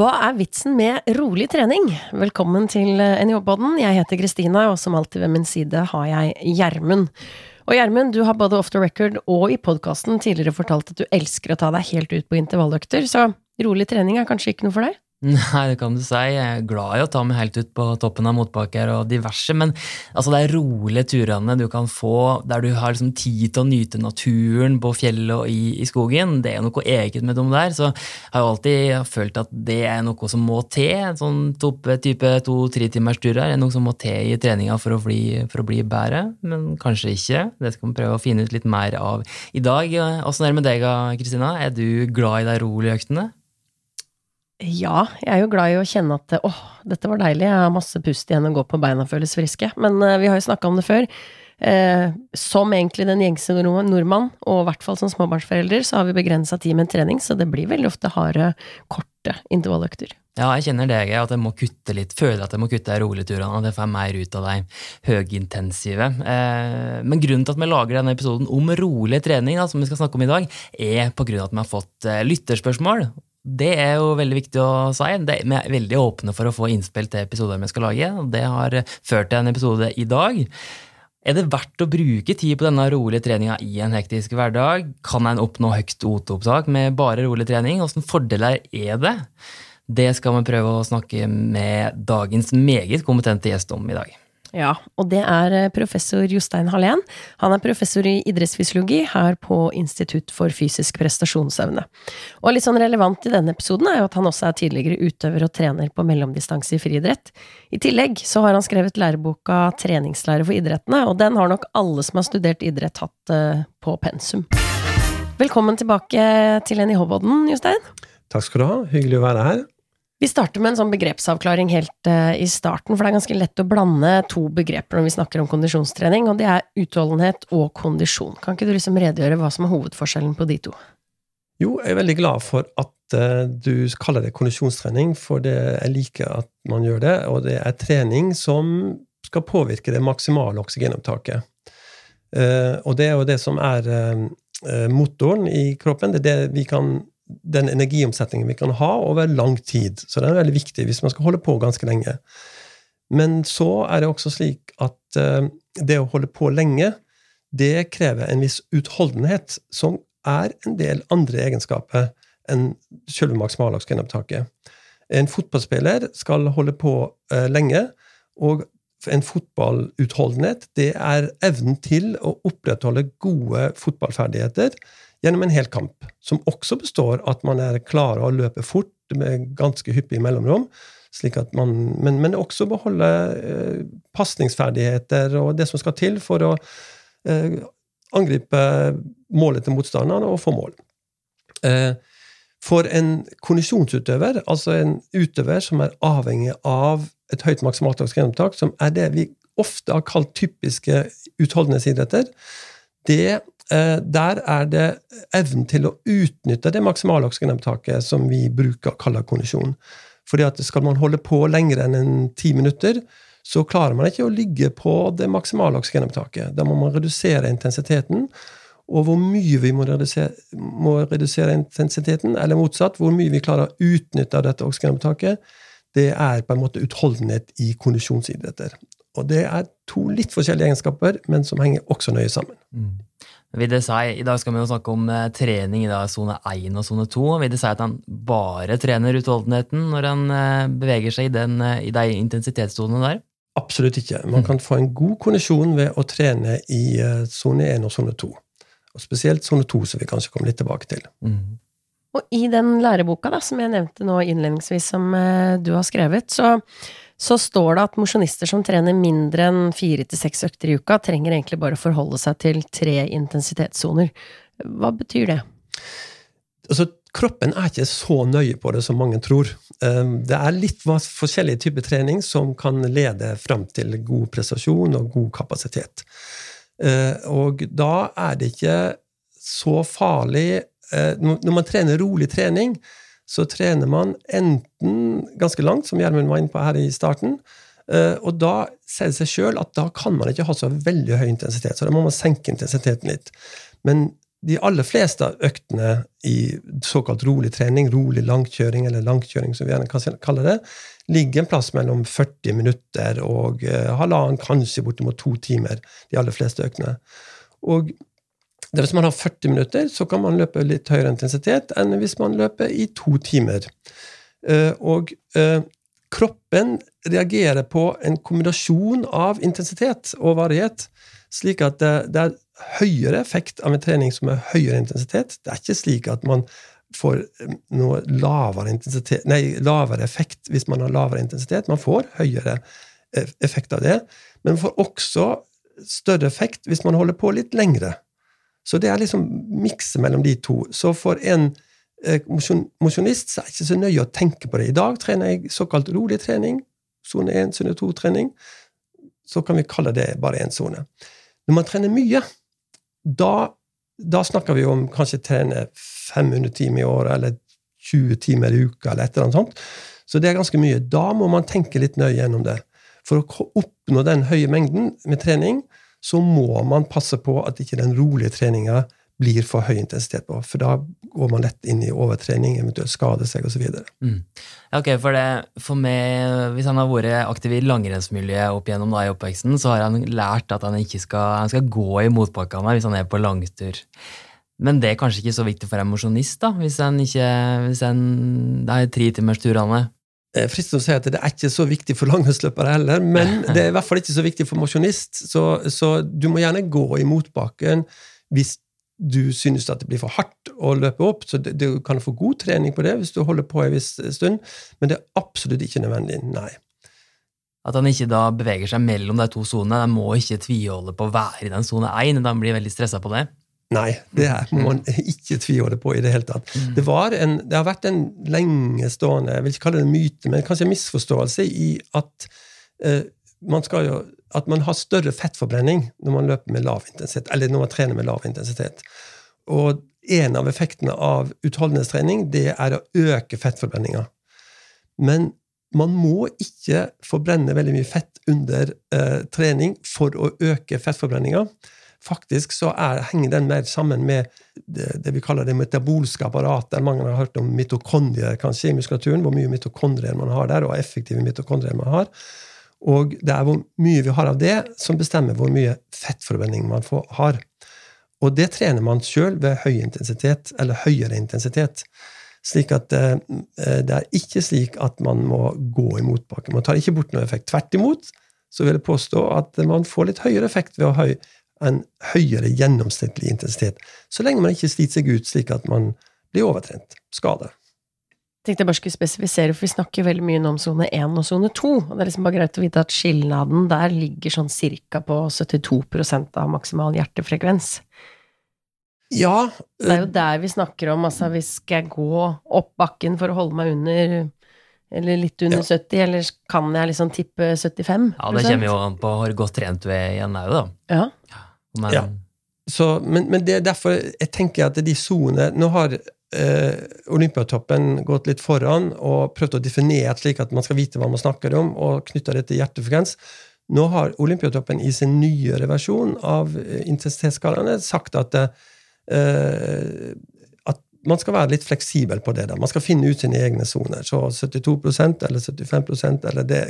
Hva er vitsen med rolig trening? Velkommen til NIH-podden. Jeg heter Kristina, og som alltid ved min side har jeg Gjermund. Og Gjermund, du har både off the record og i podkasten tidligere fortalt at du elsker å ta deg helt ut på intervalløkter, så rolig trening er kanskje ikke noe for deg? Nei, det kan du si. Jeg er glad i å ta meg helt ut på toppen av motbakker og diverse, men altså, de rolige turene du kan få der du har liksom tid til å nyte naturen på fjellet og i, i, skogen, det er noe eget med dem der. Så jeg har jo alltid følt at det er noe som må til. Sånn type to-tre timers turer er noe som må til i treninga for å, bli, for å bli bedre, men kanskje ikke. Det skal vi prøve å finne ut litt mer av i dag. Åssen er det med deg, Kristina? Er du glad i de rolige øktene? Ja, jeg er jo glad i å kjenne at åh, dette var deilig, jeg har masse pust igjen å gå på beina føles friske. Men uh, vi har jo snakka om det før. Uh, som egentlig den gjengse nordmann, og i hvert fall som småbarnsforelder, så har vi begrensa tid med trening, så det blir veldig ofte harde, korte intervalløkter. Ja, jeg kjenner det, at jeg må kutte litt, føler at jeg må kutte de rolige turene, at jeg får mer ut av de høyintensive. Eh, men grunnen til at vi lager denne episoden om rolig trening, da, som vi skal snakke om i dag, er på grunn av at vi har fått lytterspørsmål det er jo veldig viktig å si. Vi er veldig åpne for å få innspill til episoder vi skal lage. og Det har ført til en episode i dag. Er det verdt å bruke tid på denne rolige treninga i en hektisk hverdag? Kan en oppnå høyt OT-opptak med bare rolig trening? Hvilke fordeler er det? Det skal vi prøve å snakke med dagens meget kompetente gjest om i dag. Ja, og det er eh, professor Jostein Hallén. Han er professor i idrettsfysiologi her på Institutt for fysisk prestasjonsevne. Og litt sånn relevant i denne episoden er jo at han også er tidligere utøver og trener på mellomdistanse i friidrett. I tillegg så har han skrevet læreboka Treningslære for idrettene, og den har nok alle som har studert idrett, hatt uh, på pensum. Velkommen tilbake til NIH-podden, Jostein. Takk skal du ha. Hyggelig å være her. Vi starter med en sånn begrepsavklaring helt uh, i starten, for det er ganske lett å blande to begreper når vi snakker om kondisjonstrening, og det er utholdenhet og kondisjon. Kan ikke du liksom redegjøre hva som er hovedforskjellen på de to? Jo, jeg er veldig glad for at uh, du kaller det kondisjonstrening, for det, jeg liker at man gjør det, og det er trening som skal påvirke det maksimale oksygenopptaket. Uh, og det er jo det som er motoren i kroppen. Det er det vi kan den energiomsetningen vi kan ha over lang tid. Så det er veldig viktig hvis man skal holde på ganske lenge. Men så er det også slik at uh, det å holde på lenge, det krever en viss utholdenhet, som er en del andre egenskaper enn selve maksimaldagsgenopptaket. En fotballspiller skal holde på uh, lenge, og en fotballutholdenhet det er evnen til å opprettholde gode fotballferdigheter gjennom en hel kamp, som også består at man er klar å løpe fort med ganske hyppige mellomrom. Slik at man, men, men også beholde eh, pasningsferdigheter og det som skal til for å eh, angripe målet til motstanderen og få mål. Eh, for en kondisjonsutøver, altså en utøver som er avhengig av et høyt maksimalt gjennomtak, som er det vi ofte har kalt typiske utholdenhetsidretter, det der er det evnen til å utnytte det maksimale oksygenopptaket som vi bruker kaller kondisjon. Fordi at Skal man holde på lenger enn en ti minutter, så klarer man ikke å ligge på det maksimale oksygenopptaket. Da må man redusere intensiteten. Og hvor mye vi må redusere, må redusere intensiteten, eller motsatt, hvor mye vi klarer å utnytte av dette oksygenopptaket, det er på en måte utholdenhet i kondisjonsidretter. Og det er to litt forskjellige egenskaper, men som henger også nøye sammen. Mm. Vil det si, I dag skal vi jo snakke om eh, trening i sone 1 og sone 2. Vil det si at han bare trener utholdenheten når han eh, beveger seg i, den, eh, i de intensitetssonene der? Absolutt ikke. Man kan få en god kondisjon ved å trene i sone 1 og sone 2. Og spesielt sone 2, som vi kanskje kommer litt tilbake til. Mm. Og i den læreboka da, som jeg nevnte nå innledningsvis, som du har skrevet, så så står det at mosjonister som trener mindre enn fire til seks økter i uka, trenger egentlig bare å forholde seg til tre intensitetssoner. Hva betyr det? Altså, kroppen er ikke så nøye på det som mange tror. Ehm, det er litt forskjellige typer trening som kan lede fram til god prestasjon og god kapasitet. Ehm, og da er det ikke så farlig eh, Når man trener rolig trening, så trener man enten ganske langt, som Gjermund var inne på her i starten, eh, og da sier det seg sjøl at da kan man ikke ha så veldig høy intensitet, så da må man senke intensiteten litt. Men de aller fleste øktene i såkalt rolig trening, rolig langkjøring, eller langkjøring som vi gjerne kaller det, ligger en plass mellom 40 minutter og uh, halvannen, kanskje bortimot to timer, de aller fleste øktene. Og hvis man har 40 minutter, så kan man løpe litt høyere intensitet enn hvis man løper i to timer. Uh, og uh, kroppen reagerer på en kombinasjon av intensitet og varighet, slik at det, det er høyere effekt av en trening som er høyere intensitet. Det er ikke slik at man får eh, noe lavere, nei, lavere effekt hvis man har lavere intensitet. Man får høyere eh, effekt av det, men man får også større effekt hvis man holder på litt lengre. Så det er liksom mikset mellom de to. Så for en eh, mosjonist er det ikke så nøye å tenke på det. I dag trener jeg såkalt rolig trening, sone 1, sone 2-trening. Så kan vi kalle det bare én sone. Når man trener mye, da, da snakker vi om kanskje trene 500 timer i året, eller 20 timer i uka, eller et eller annet sånt. Så det er ganske mye. Da må man tenke litt nøye gjennom det. For å oppnå den høye mengden med trening, så må man passe på at ikke den rolige treninga blir for høy intensitet på. For da går man lett inn i overtrening, eventuelt skade seg osv. Mm. Ok, for, for Hvis han har vært aktiv i langrennsmiljøet opp igjennom da, i oppveksten, så har han lært at han ikke skal, han skal gå i motbakkene hvis han er på langtur. Men det er kanskje ikke så viktig for en mosjonist, da, hvis en ikke hvis en, det er tretimersturene? Eh, fristende å si at det er ikke så viktig for langrennsløpere heller, men det er i hvert fall ikke så viktig for mosjonist. Så, så, du må gjerne gå i motbakken hvis du synes at det blir for hardt å løpe opp, så du kan få god trening på det hvis du holder på en viss stund, men det er absolutt ikke nødvendig. Nei. At han ikke da beveger seg mellom de to sonene. Han må ikke tviholde på å være i den sone 1. Da han blir veldig stressa på det. Nei, det må man ikke tviholde på i det hele tatt. Mm. Det, en, det, har vært en lenge stående, jeg vil ikke kalle det en myte, men kanskje en misforståelse i at uh, man jo at man har større fettforbrenning når man løper med lav intensitet, eller når man trener med lav intensitet. Og en av effektene av utholdenhetstrening det er å øke fettforbrenninga. Men man må ikke forbrenne veldig mye fett under eh, trening for å øke fettforbrenninga. Faktisk så er, henger den mer sammen med det, det, vi kaller det metabolske apparatet. Mange har hørt om mitokondrier kanskje i muskulaturen, hvor mye mitokondrier man har der, og effektive mitokondrier man har. Og det er hvor mye vi har av det, som bestemmer hvor mye fettforbrenning man får, har. Og det trener man sjøl ved høy intensitet, eller høyere intensitet. Slik at eh, det er ikke slik at man må gå i motbakke. Man tar ikke bort noe effekt. Tvert imot så vil jeg påstå at man får litt høyere effekt ved å ha en høyere gjennomsnittlig intensitet, så lenge man ikke sliter seg ut slik at man blir overtrent. Skade tenkte jeg bare skulle spesifisere, for vi snakker veldig mye om sone 1 og sone 2. Og det er liksom bare greit å vite at skilnaden der ligger sånn cirka på 72% av maksimal hjertefrekvens. Ja. Det er jo der vi snakker om, altså hvis skal jeg gå opp bakken for å holde meg under eller litt under ja. 70, eller kan jeg liksom tippe 75 Ja, det kommer jo an på hvor godt trent du er igjen òg, da. Ja. Men, ja. Så, men, men, det er derfor jeg tenker at de sonene Nå har eh, Olympiatoppen gått litt foran og prøvd å definere slik at man skal vite hva man snakker om, og knytta det til hjertefrekvens. Nå har Olympiatoppen i sin nyere versjon av eh, intensitetsskalaene sagt at, eh, at man skal være litt fleksibel på det. da. Man skal finne ut sine egne soner. Så 72% eller 75% eller det,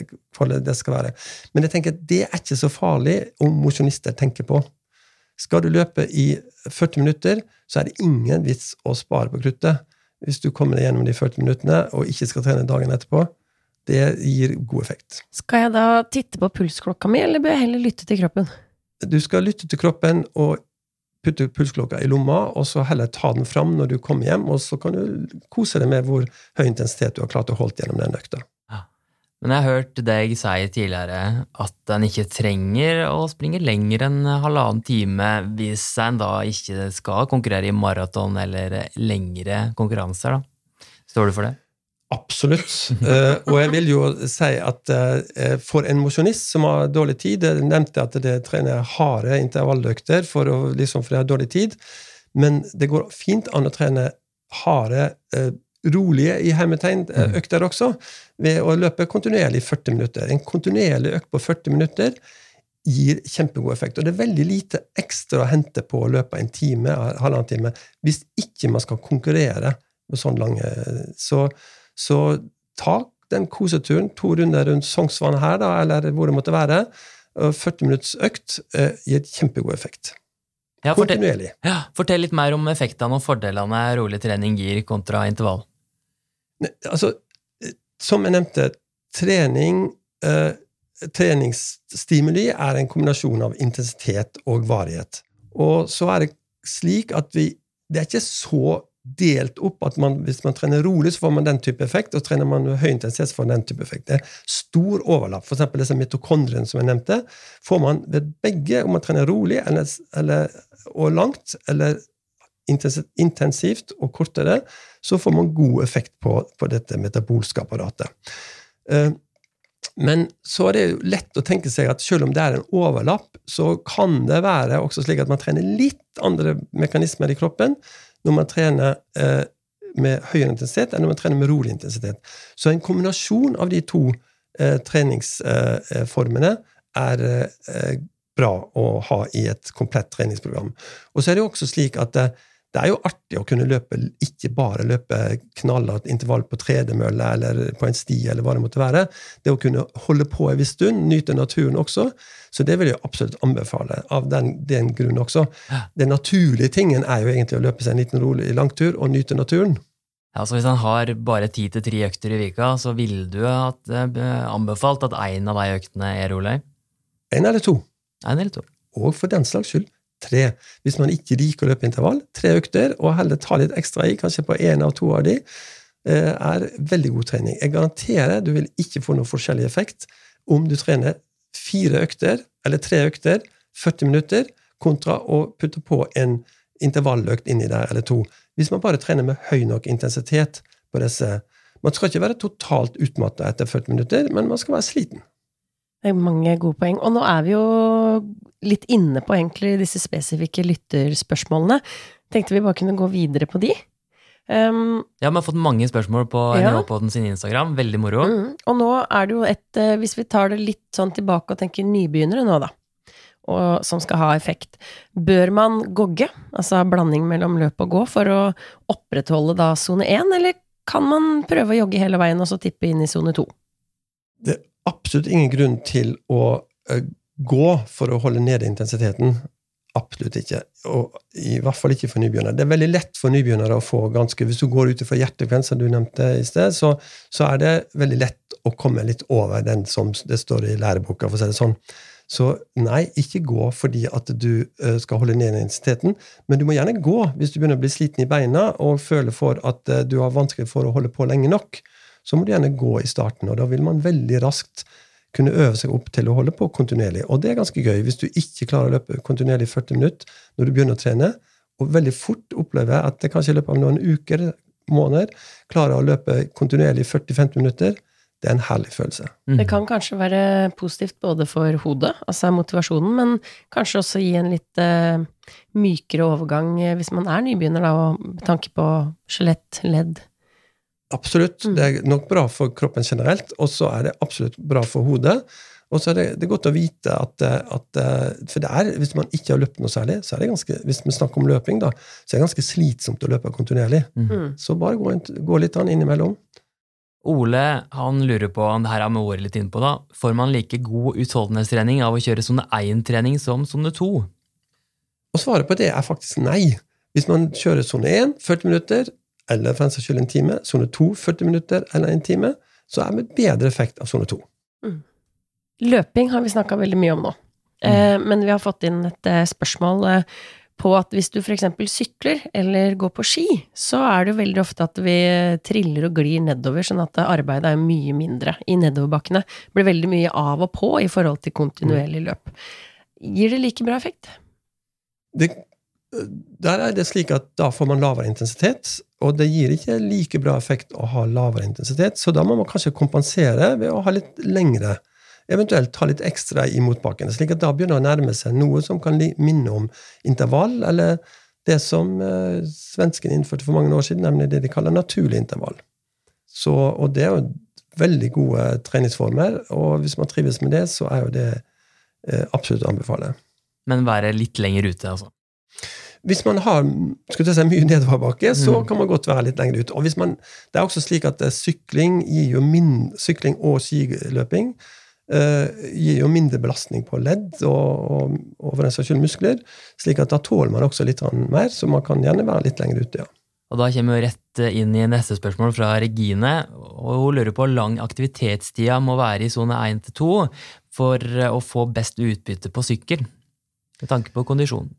det skal være. Men jeg tenker at det er ikke så farlig om mosjonister tenker på. Skal du løpe i 40 minutter, så er det ingen vits å spare på kruttet hvis du kommer deg gjennom de 40 minuttene og ikke skal trene dagen etterpå. Det gir god effekt. Skal jeg da titte på pulsklokka mi, eller bør jeg heller lytte til kroppen? Du skal lytte til kroppen og putte pulsklokka i lomma, og så heller ta den fram når du kommer hjem, og så kan du kose deg med hvor høy intensitet du har klart å holde gjennom den økta. Men jeg har hørt deg si tidligere at en ikke trenger å springe lenger enn halvannen time hvis en da ikke skal konkurrere i maraton eller lengre konkurranser. da. Står du for det? Absolutt. Uh, og jeg vil jo si at uh, for en mosjonist som har dårlig tid Jeg nevnte at det trener harde intervalløkter for å, liksom, for jeg ha dårlig tid. Men det går fint an å trene harde uh, rolige i hermetegn eh, mm. økter også, ved å løpe kontinuerlig 40 minutter. En kontinuerlig økt på 40 minutter gir kjempegod effekt. Og det er veldig lite ekstra å hente på å løpe en time, halvannen time, hvis ikke man skal konkurrere med sånn lange Så, så ta den koseturen, to runder rundt Sognsvann her, da, eller hvor det måtte være. 40 minutts økt eh, gir kjempegod effekt. Ja, fortell, Kontinuerlig. ja, fortell litt mer om effektene og fordelene rolig trening gir kontra intervall. Altså, som jeg nevnte, trening eh, Treningsstimuli er en kombinasjon av intensitet og varighet. Og så er det slik at vi Det er ikke så delt opp at man, hvis man trener rolig, så får man den type effekt, og trener man høy intensitet, så får man den type effekt. Det er stor overlapp. Eksempel disse mitokondriene som jeg nevnte, får man ved begge, om man trener rolig eller, eller, og langt, eller intensivt og kortere, så får man god effekt på, på dette metabolske apparatet. Uh, men så er det jo lett å tenke seg at selv om det er en overlapp, så kan det være også slik at man trener litt andre mekanismer i kroppen når man trener eh, med høyere intensitet enn når man trener med rolig intensitet. Så en kombinasjon av de to eh, treningsformene er eh, bra å ha i et komplett treningsprogram. Og så er det jo også slik at det, er jo artig å kunne løpe, ikke bare løpe knallhardt intervall på tredemølle eller på en sti, eller hva det måtte være. Det å kunne holde på en viss stund, nyte naturen også. Så det vil jeg absolutt anbefale, av den, den grunn også. Den naturlige tingen er jo egentlig å løpe seg en liten rolig langtur og nyte naturen. Ja, så Hvis han har bare ti til tre økter i vika, så ville du at, eh, anbefalt at én av de øktene er rolig? Én eller to. En eller to. Og for den slags skyld tre. Hvis man ikke liker å løpe intervall, tre økter, og heller ta litt ekstra i, kanskje på én av to av de, eh, er veldig god trening. Jeg garanterer du vil ikke få noen forskjellig effekt om du trener fire økter, eller tre økter, 40 minutter, kontra å putte på en intervalløkt inni der, eller to. Hvis man bare trener med høy nok intensitet på disse Man skal ikke være totalt utmatta etter 40 minutter, men man skal være sliten. Det er mange gode poeng. Og nå er vi jo litt inne på egentlig disse spesifikke lytterspørsmålene. Tenkte vi bare kunne gå videre på de. Um, ja, vi har fått mange spørsmål på Ja. Sin Instagram. Veldig moro. mm, og nå er det jo et eh, Hvis vi tar det litt sånn tilbake og tenker nybegynnere nå, da, og som skal ha effekt, bør man gogge, altså blanding mellom løp og gå, for å opprettholde da sone 1, eller kan man prøve å jogge hele veien og så tippe inn i sone 2? det absolutt ingen grunn til å eh, gå for å holde nede intensiteten. Absolutt ikke. Og i hvert fall ikke for nybegynnere. Det er veldig lett for nybegynnere å få ganske Hvis du går ut fra hjertefrekvens, som du nevnte i sted, så, så er det veldig lett å komme litt over den som det står i læreboka, for å si det sånn. Så nei, ikke gå fordi at du eh, skal holde ned intensiteten, men du må gjerne gå hvis du begynner å bli sliten i beina og føler for at eh, du har vanskelig for å holde på lenge nok. Så må du gjerne gå i starten, og da vil man veldig raskt kunne øve seg opp til å holde på kontinuerlig. Og det er ganske gøy hvis du ikke klarer å løpe kontinuerlig i 40 minutter når du begynner å trene, og veldig fort opplever at det kanskje i løpet av noen uker, måneder, klarer å løpe kontinuerlig i 40-50 minutter. Det er en herlig følelse. Mm. Det kan kanskje være positivt både for hodet, altså motivasjonen, men kanskje også gi en litt uh, mykere overgang eh, hvis man er nybegynner, da, og med tanke på skjelett, ledd. Absolutt. Mm. Det er nok bra for kroppen generelt, og så er det absolutt bra for hodet. Og så er det, det er godt å vite at, at For det er, hvis man ikke har løpt noe særlig, så er det ganske Hvis vi snakker om løping, da, så er det ganske slitsomt å løpe kontinuerlig. Mm. Så bare gå, gå litt an innimellom. Ole han lurer på, det her har vi vært litt inne på da, får man like god utholdenhetstrening av å kjøre sone 1-trening som sone 2? Og svaret på det er faktisk nei. Hvis man kjører sone 1 40 minutter, eller for en saks skyld en time, sone 2 40 minutter eller en time, så er det bedre effekt av sone 2. Løping har vi snakka veldig mye om nå. Eh, men vi har fått inn et eh, spørsmål eh, på at hvis du f.eks. sykler eller går på ski, så er det jo veldig ofte at vi triller og glir nedover, sånn at arbeidet er mye mindre i nedoverbakkene. Det blir veldig mye av og på i forhold til kontinuerlig løp. Gir det like bra effekt? det, der er det slik at da får man lavere intensitet, og det gir ikke like bra effekt å ha lavere intensitet, så da må man kanskje kompensere ved å ha litt lengre, eventuelt ta litt ekstra i motbakken. slik at da begynner det å nærme seg noe som kan minne om intervall, eller det som eh, svenskene innførte for mange år siden, nemlig det de kaller naturlig intervall. Så, og det er jo veldig gode treningsformer, og hvis man trives med det, så er jo det absolutt å anbefale. Men være litt lenger ute, altså. Hvis man har skulle si, mye nedoverbakke, så Mm. kan man godt være litt lenger ute. Og hvis man, det er også slik at eh, sykling, gir jo min, sykling og skiløping uh, gir jo mindre belastning på ledd og, og, og for den saks skyld muskler. slik at da tåler man også litt mer, så man kan gjerne være litt lenger ute. ja. Og da kommer vi rett inn i neste spørsmål fra Regine. og Hun lurer på hvor lang aktivitetstida må være i sone 1 til 2 for å få best utbytte på sykkel, med tanke på kondisjon.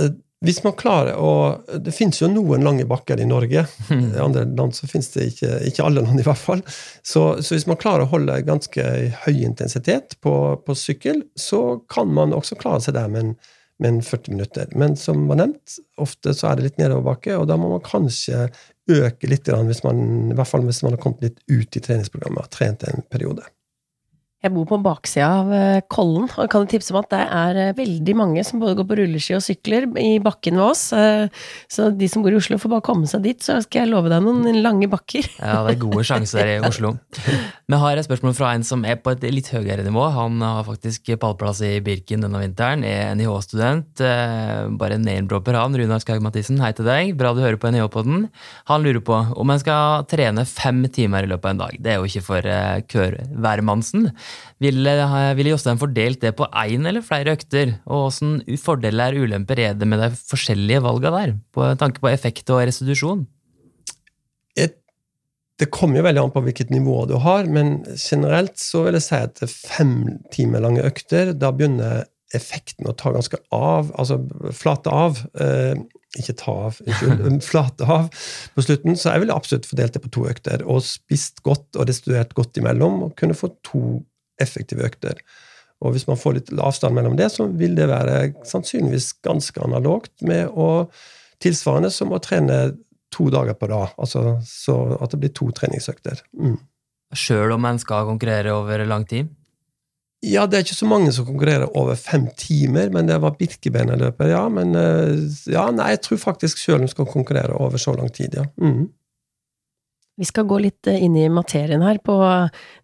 Eh, Hvis man klarer å Det finnes jo noen lange bakker i Norge. I andre land så finnes det ikke, ikke alle land, i hvert fall. Så, så hvis man klarer å holde ganske høy intensitet på, på sykkel, så kan man også klare seg der med en, med en 40 minutter. Men som var nevnt, ofte så er det litt nedoverbakke, og da må man kanskje øke litt, hvis man, i hvert fall hvis man har kommet litt ut i treningsprogrammet og trent en periode. Jeg bor på baksida av eh, Kollen, og kan tipse om at det er eh, veldig mange som både går på rulleski og sykler i bakken ved oss. Eh, Så de som bor i Oslo, får bare komme seg dit, så skal jeg love deg noen lange bakker. Ja, det er gode sjanser i Oslo. Vi har et spørsmål fra en som er på et litt høyere nivå. Han har faktisk pallplass i Birken denne vinteren, er NIH-student. Bare Bare name-dropper han. Runar Skaug Mathisen, hei til deg. Bra du hører på NIH-podden. Han lurer på om en skal trene fem timer i løpet av en dag. Det er jo ikke for kørværmannsen. Ville, ville Jostein fordelt det på én eller flere økter? Og åssen fordeler og ulemper er det med de forskjellige valga der? På tanke på effekt og restitusjon? Et, det kommer jo veldig an på hvilket nivå du har, men generelt så vil jeg si at fem timer lange økter, da begynner effekten å ta ganske av, altså flate av. Eh, ikke ta av, unnskyld, flate av på slutten. Så jeg ville absolutt fordelt det på to økter, og spist godt og restituert godt imellom, og kunne få to effektive økter. Og hvis man får litt avstand mellom det, så vil det være sannsynligvis ganske analogt med å tilsvarende som å trene to dager på rad. Altså så at det blir to treningsøkter. Mm. Sjøl om en skal konkurrere over lang tid? Ja, det er ikke så mange som konkurrerer over fem timer, men det var Birkebeinerløpet, ja. Men eh, ja, nei, jeg tror faktisk sjøl de skal konkurrere over så lang tid, ja. Mm. Vi skal gå litt eh, inn i materien her, på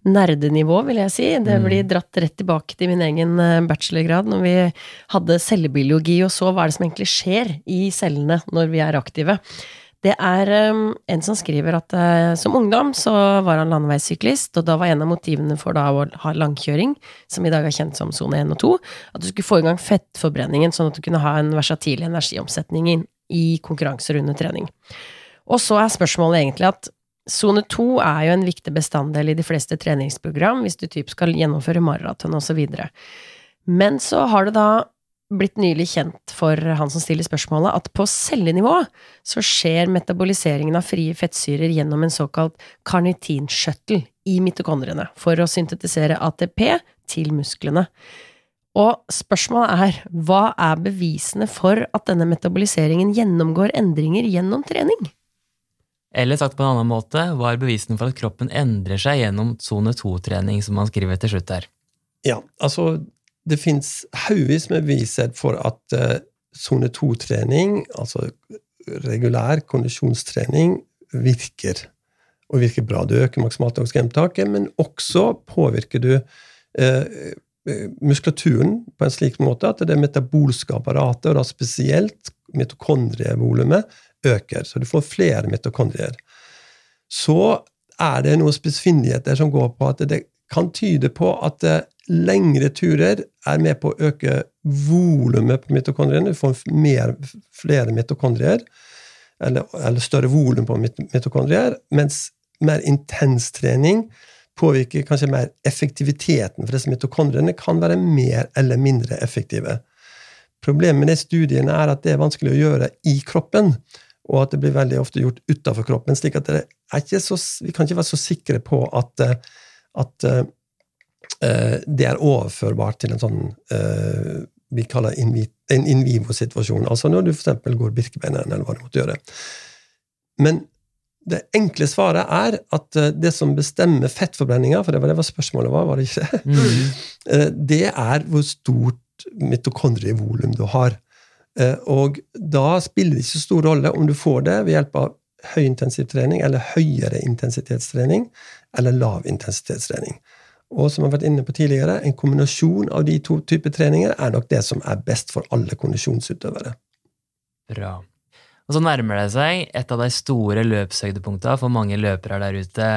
nerdenivå, vil jeg si. Det Mm. blir dratt rett tilbake til min egen eh, bachelorgrad, når vi hadde cellebiologi og så hva er det som egentlig skjer i cellene når vi er aktive. Det er um, en som skriver at som ungdom så var han landeveissyklist, og da var en av motivene for da å ha langkjøring, som i dag er kjent som sone 1 og 2, at du skulle få i gang fettforbrenningen, sånn at du kunne ha en versatil energiomsetning i konkurranser under trening. Og så er spørsmålet egentlig at Sone 2 er jo en viktig bestanddel i de fleste treningsprogram, hvis du typ skal gjennomføre maraton osv. Men så har det da blitt nylig kjent for han som stiller spørsmålet, at på cellenivå så skjer metaboliseringen av frie fettsyrer gjennom en såkalt karnitinskjøttel i mitokondriene for å syntetisere ATP til musklene. Og spørsmålet er, hva er bevisene for at denne metaboliseringen gjennomgår endringer gjennom trening? Eller sagt på en annen måte, hva er bevisene for at kroppen endrer seg gjennom sone 2-trening, som man skriver til slutt her? Ja, altså det fins haugevis med beviser for at sone uh, 2-trening, altså regulær kondisjonstrening, virker. Og virker bra. Du øker maksimalt oksygenopptaket, men også påvirker du uh, muskulaturen på en slik måte at det metabolske apparatet, og da spesielt mitokondrievolumet, øker. Så du får flere mitokondrier. Så er det noen spissfindigheter som går på at det kan tyde på at lengre turer er med på å øke volumet på mitokondriene. Du får mer, flere mitokondrier, eller, eller større volum på mitokondrier, mens mer intens trening påvirker kanskje mer effektiviteten, for disse mitokondriene kan være mer eller mindre effektive. Problemet med de studiene er at det er vanskelig å gjøre i kroppen, og at det blir veldig ofte gjort utafor kroppen. slik at det så, Vi kan ikke være så sikre på at, at uh, det er overførbart til en sånn uh, vi kaller in, en in vivo-situasjon. Altså når du f.eks. går Birkebeineren, eller hva du måtte gjøre. Men det enkle svaret er at det som bestemmer fettforbrenninga, for det var det spørsmålet var, var det ikke? Mm. Det er hvor stort mitokondrievolum du har. Og da spiller det ikke så stor rolle om du får det ved hjelp av høyintensivtrening eller høyere intensitetstrening eller lav intensitetstrening. Og som jeg har vært inne på tidligere, en kombinasjon av de to typer treninger er nok det som er best for alle kondisjonsutøvere. Bra. Og så nærmer det seg et av de store løpshøydepunktene for mange løpere der ute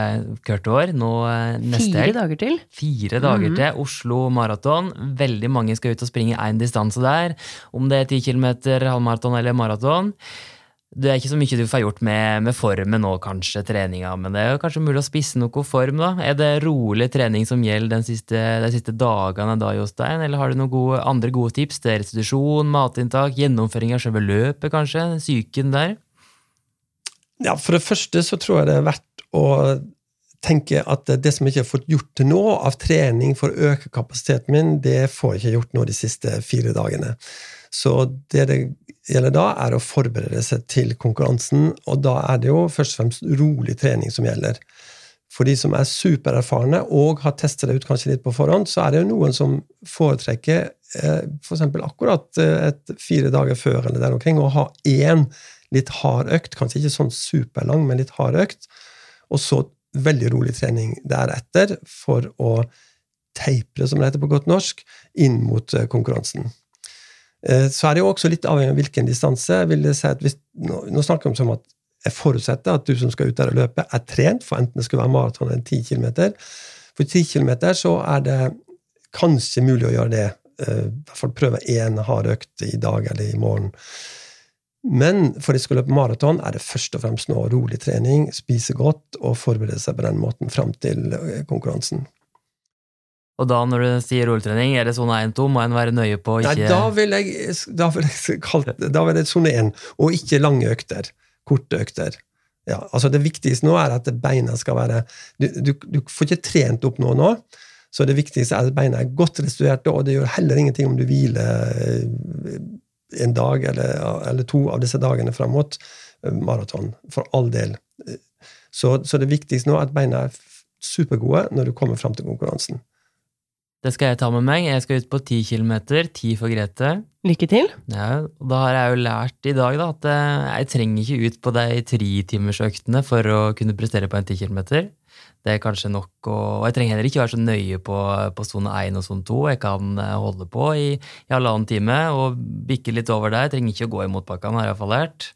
hvert år. Nå eh, neste Fire dager til. Fire dager Mhm. til Oslo Maraton. Veldig mange skal ut og springe én distanse der. Om det er 10 km, halvmaraton eller maraton. Det er ikke så mye du får gjort med, med formen nå, kanskje, treninga, men det er jo kanskje mulig å spisse noe form, da. Er det rolig trening som gjelder siste, de siste dagene da, Jostein, eller har du noen gode, andre gode tips til restitusjon, matinntak, gjennomføring av selve løpet, kanskje? Psyken der? Ja, For det første så tror jeg det er verdt å tenke at det som jeg ikke har fått gjort til nå av trening for å øke kapasiteten min, det får jeg ikke gjort nå de siste fire dagene. Så det er det gjelder da, er å forberede seg til konkurransen, og da er det jo først og fremst rolig trening som gjelder. For de som er supererfarne og har testet det ut kanskje litt på forhånd, så er det jo noen som foretrekker eh, f.eks. akkurat eh, et fire dager før eller der omkring å ha én litt hard økt, kanskje ikke sånn superlang, men litt hard økt, og så veldig rolig trening deretter for å teipre, som det heter på godt norsk, inn mot eh, konkurransen. Eh, Så er det jo også litt avhengig av hvilken distanse. Vil det si at hvis, nå, nå snakker vi om at jeg forutsetter at du som skal ut der og løpe, er trent, for enten det skal være maraton eller 10 km. For 10 km så er det kanskje mulig å gjøre det. eh, I hvert fall prøve én hard økt i dag eller i morgen. Men for de skal løpe maraton, er det først og fremst nå rolig trening, spise godt og forberede seg på den måten fram til eh, konkurransen. Og da når du sier rulletrening, er det sone 1-2? Må en være nøye på ikke Nei, da vil jeg, da vil jeg kalt, da vil jeg sone 1, og ikke lange økter. Korte økter. Ja, altså Det viktigste nå er at beina skal være Du, du, du får ikke trent opp noe nå, så det viktigste er at beina er godt restituerte, og det gjør heller ingenting om du hviler eh, en dag eller, eller to av disse dagene fram mot eh, maraton. For all del. Så, så det viktigste nå er at beina er supergode når du kommer fram til konkurransen. Det skal jeg ta med meg. Jeg skal ut på 10 km, 10 for Grete. Lykke til. Ja, og da har jeg jo lært i dag da, at eh, jeg trenger ikke ut på de tretimersøktene for å kunne prestere på en 10 km. Det er kanskje nok, og og jeg trenger heller ikke være så nøye på, på sone 1 og sone 2. Jeg kan eh, holde på i, i halvannen time og bikke litt over der. Jeg trenger ikke å gå i motbakkene, har jeg iallfall lært.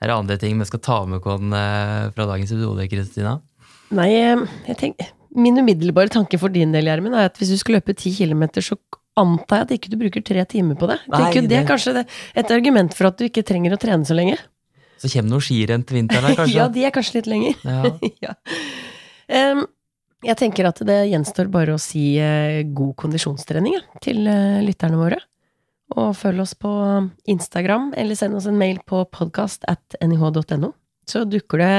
Er det andre ting vi skal ta med oss eh, fra dagens episode, Kristina? Nei, jeg tenker, min umiddelbare tanke for din del, Gjermund, er at hvis du skal løpe ti kilometer, så antar jeg at ikke du bruker tre timer på det. Nei, det... det er kanskje det, et argument for at du ikke trenger å trene så lenge. Så kommer noen skirenn til vinteren her, kanskje? ja, de er kanskje litt lenger. Ja. ja. Um, jeg tenker at det gjenstår bare å si eh, god kondisjonstrening ja, til eh, lytterne våre. Og følg oss på Instagram, eller send oss en mail på podcast at nih.no. Så dukker det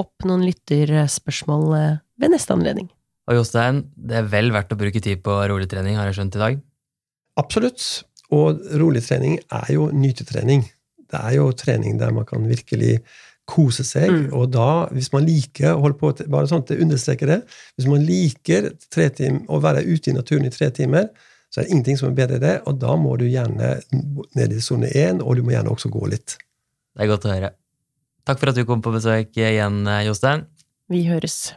opp noen lytterspørsmål eh, ved neste anledning. Og Jostein, det er vel verdt å bruke tid på rolig trening, har jeg skjønt i dag? Absolutt. Og rolig trening er jo nytetrening. Det er jo trening der man kan virkelig kose seg. Mm. Og da, hvis man liker å holde på bare sånn at jeg understreker det, hvis man liker tre tim, å være ute i naturen i tre timer, så er det ingenting som er bedre enn det, og da må du gjerne ned i sone én, og du må gjerne også gå litt. Det er godt å høre. Takk for at du kom på besøk igjen, Jostein. Vi høres.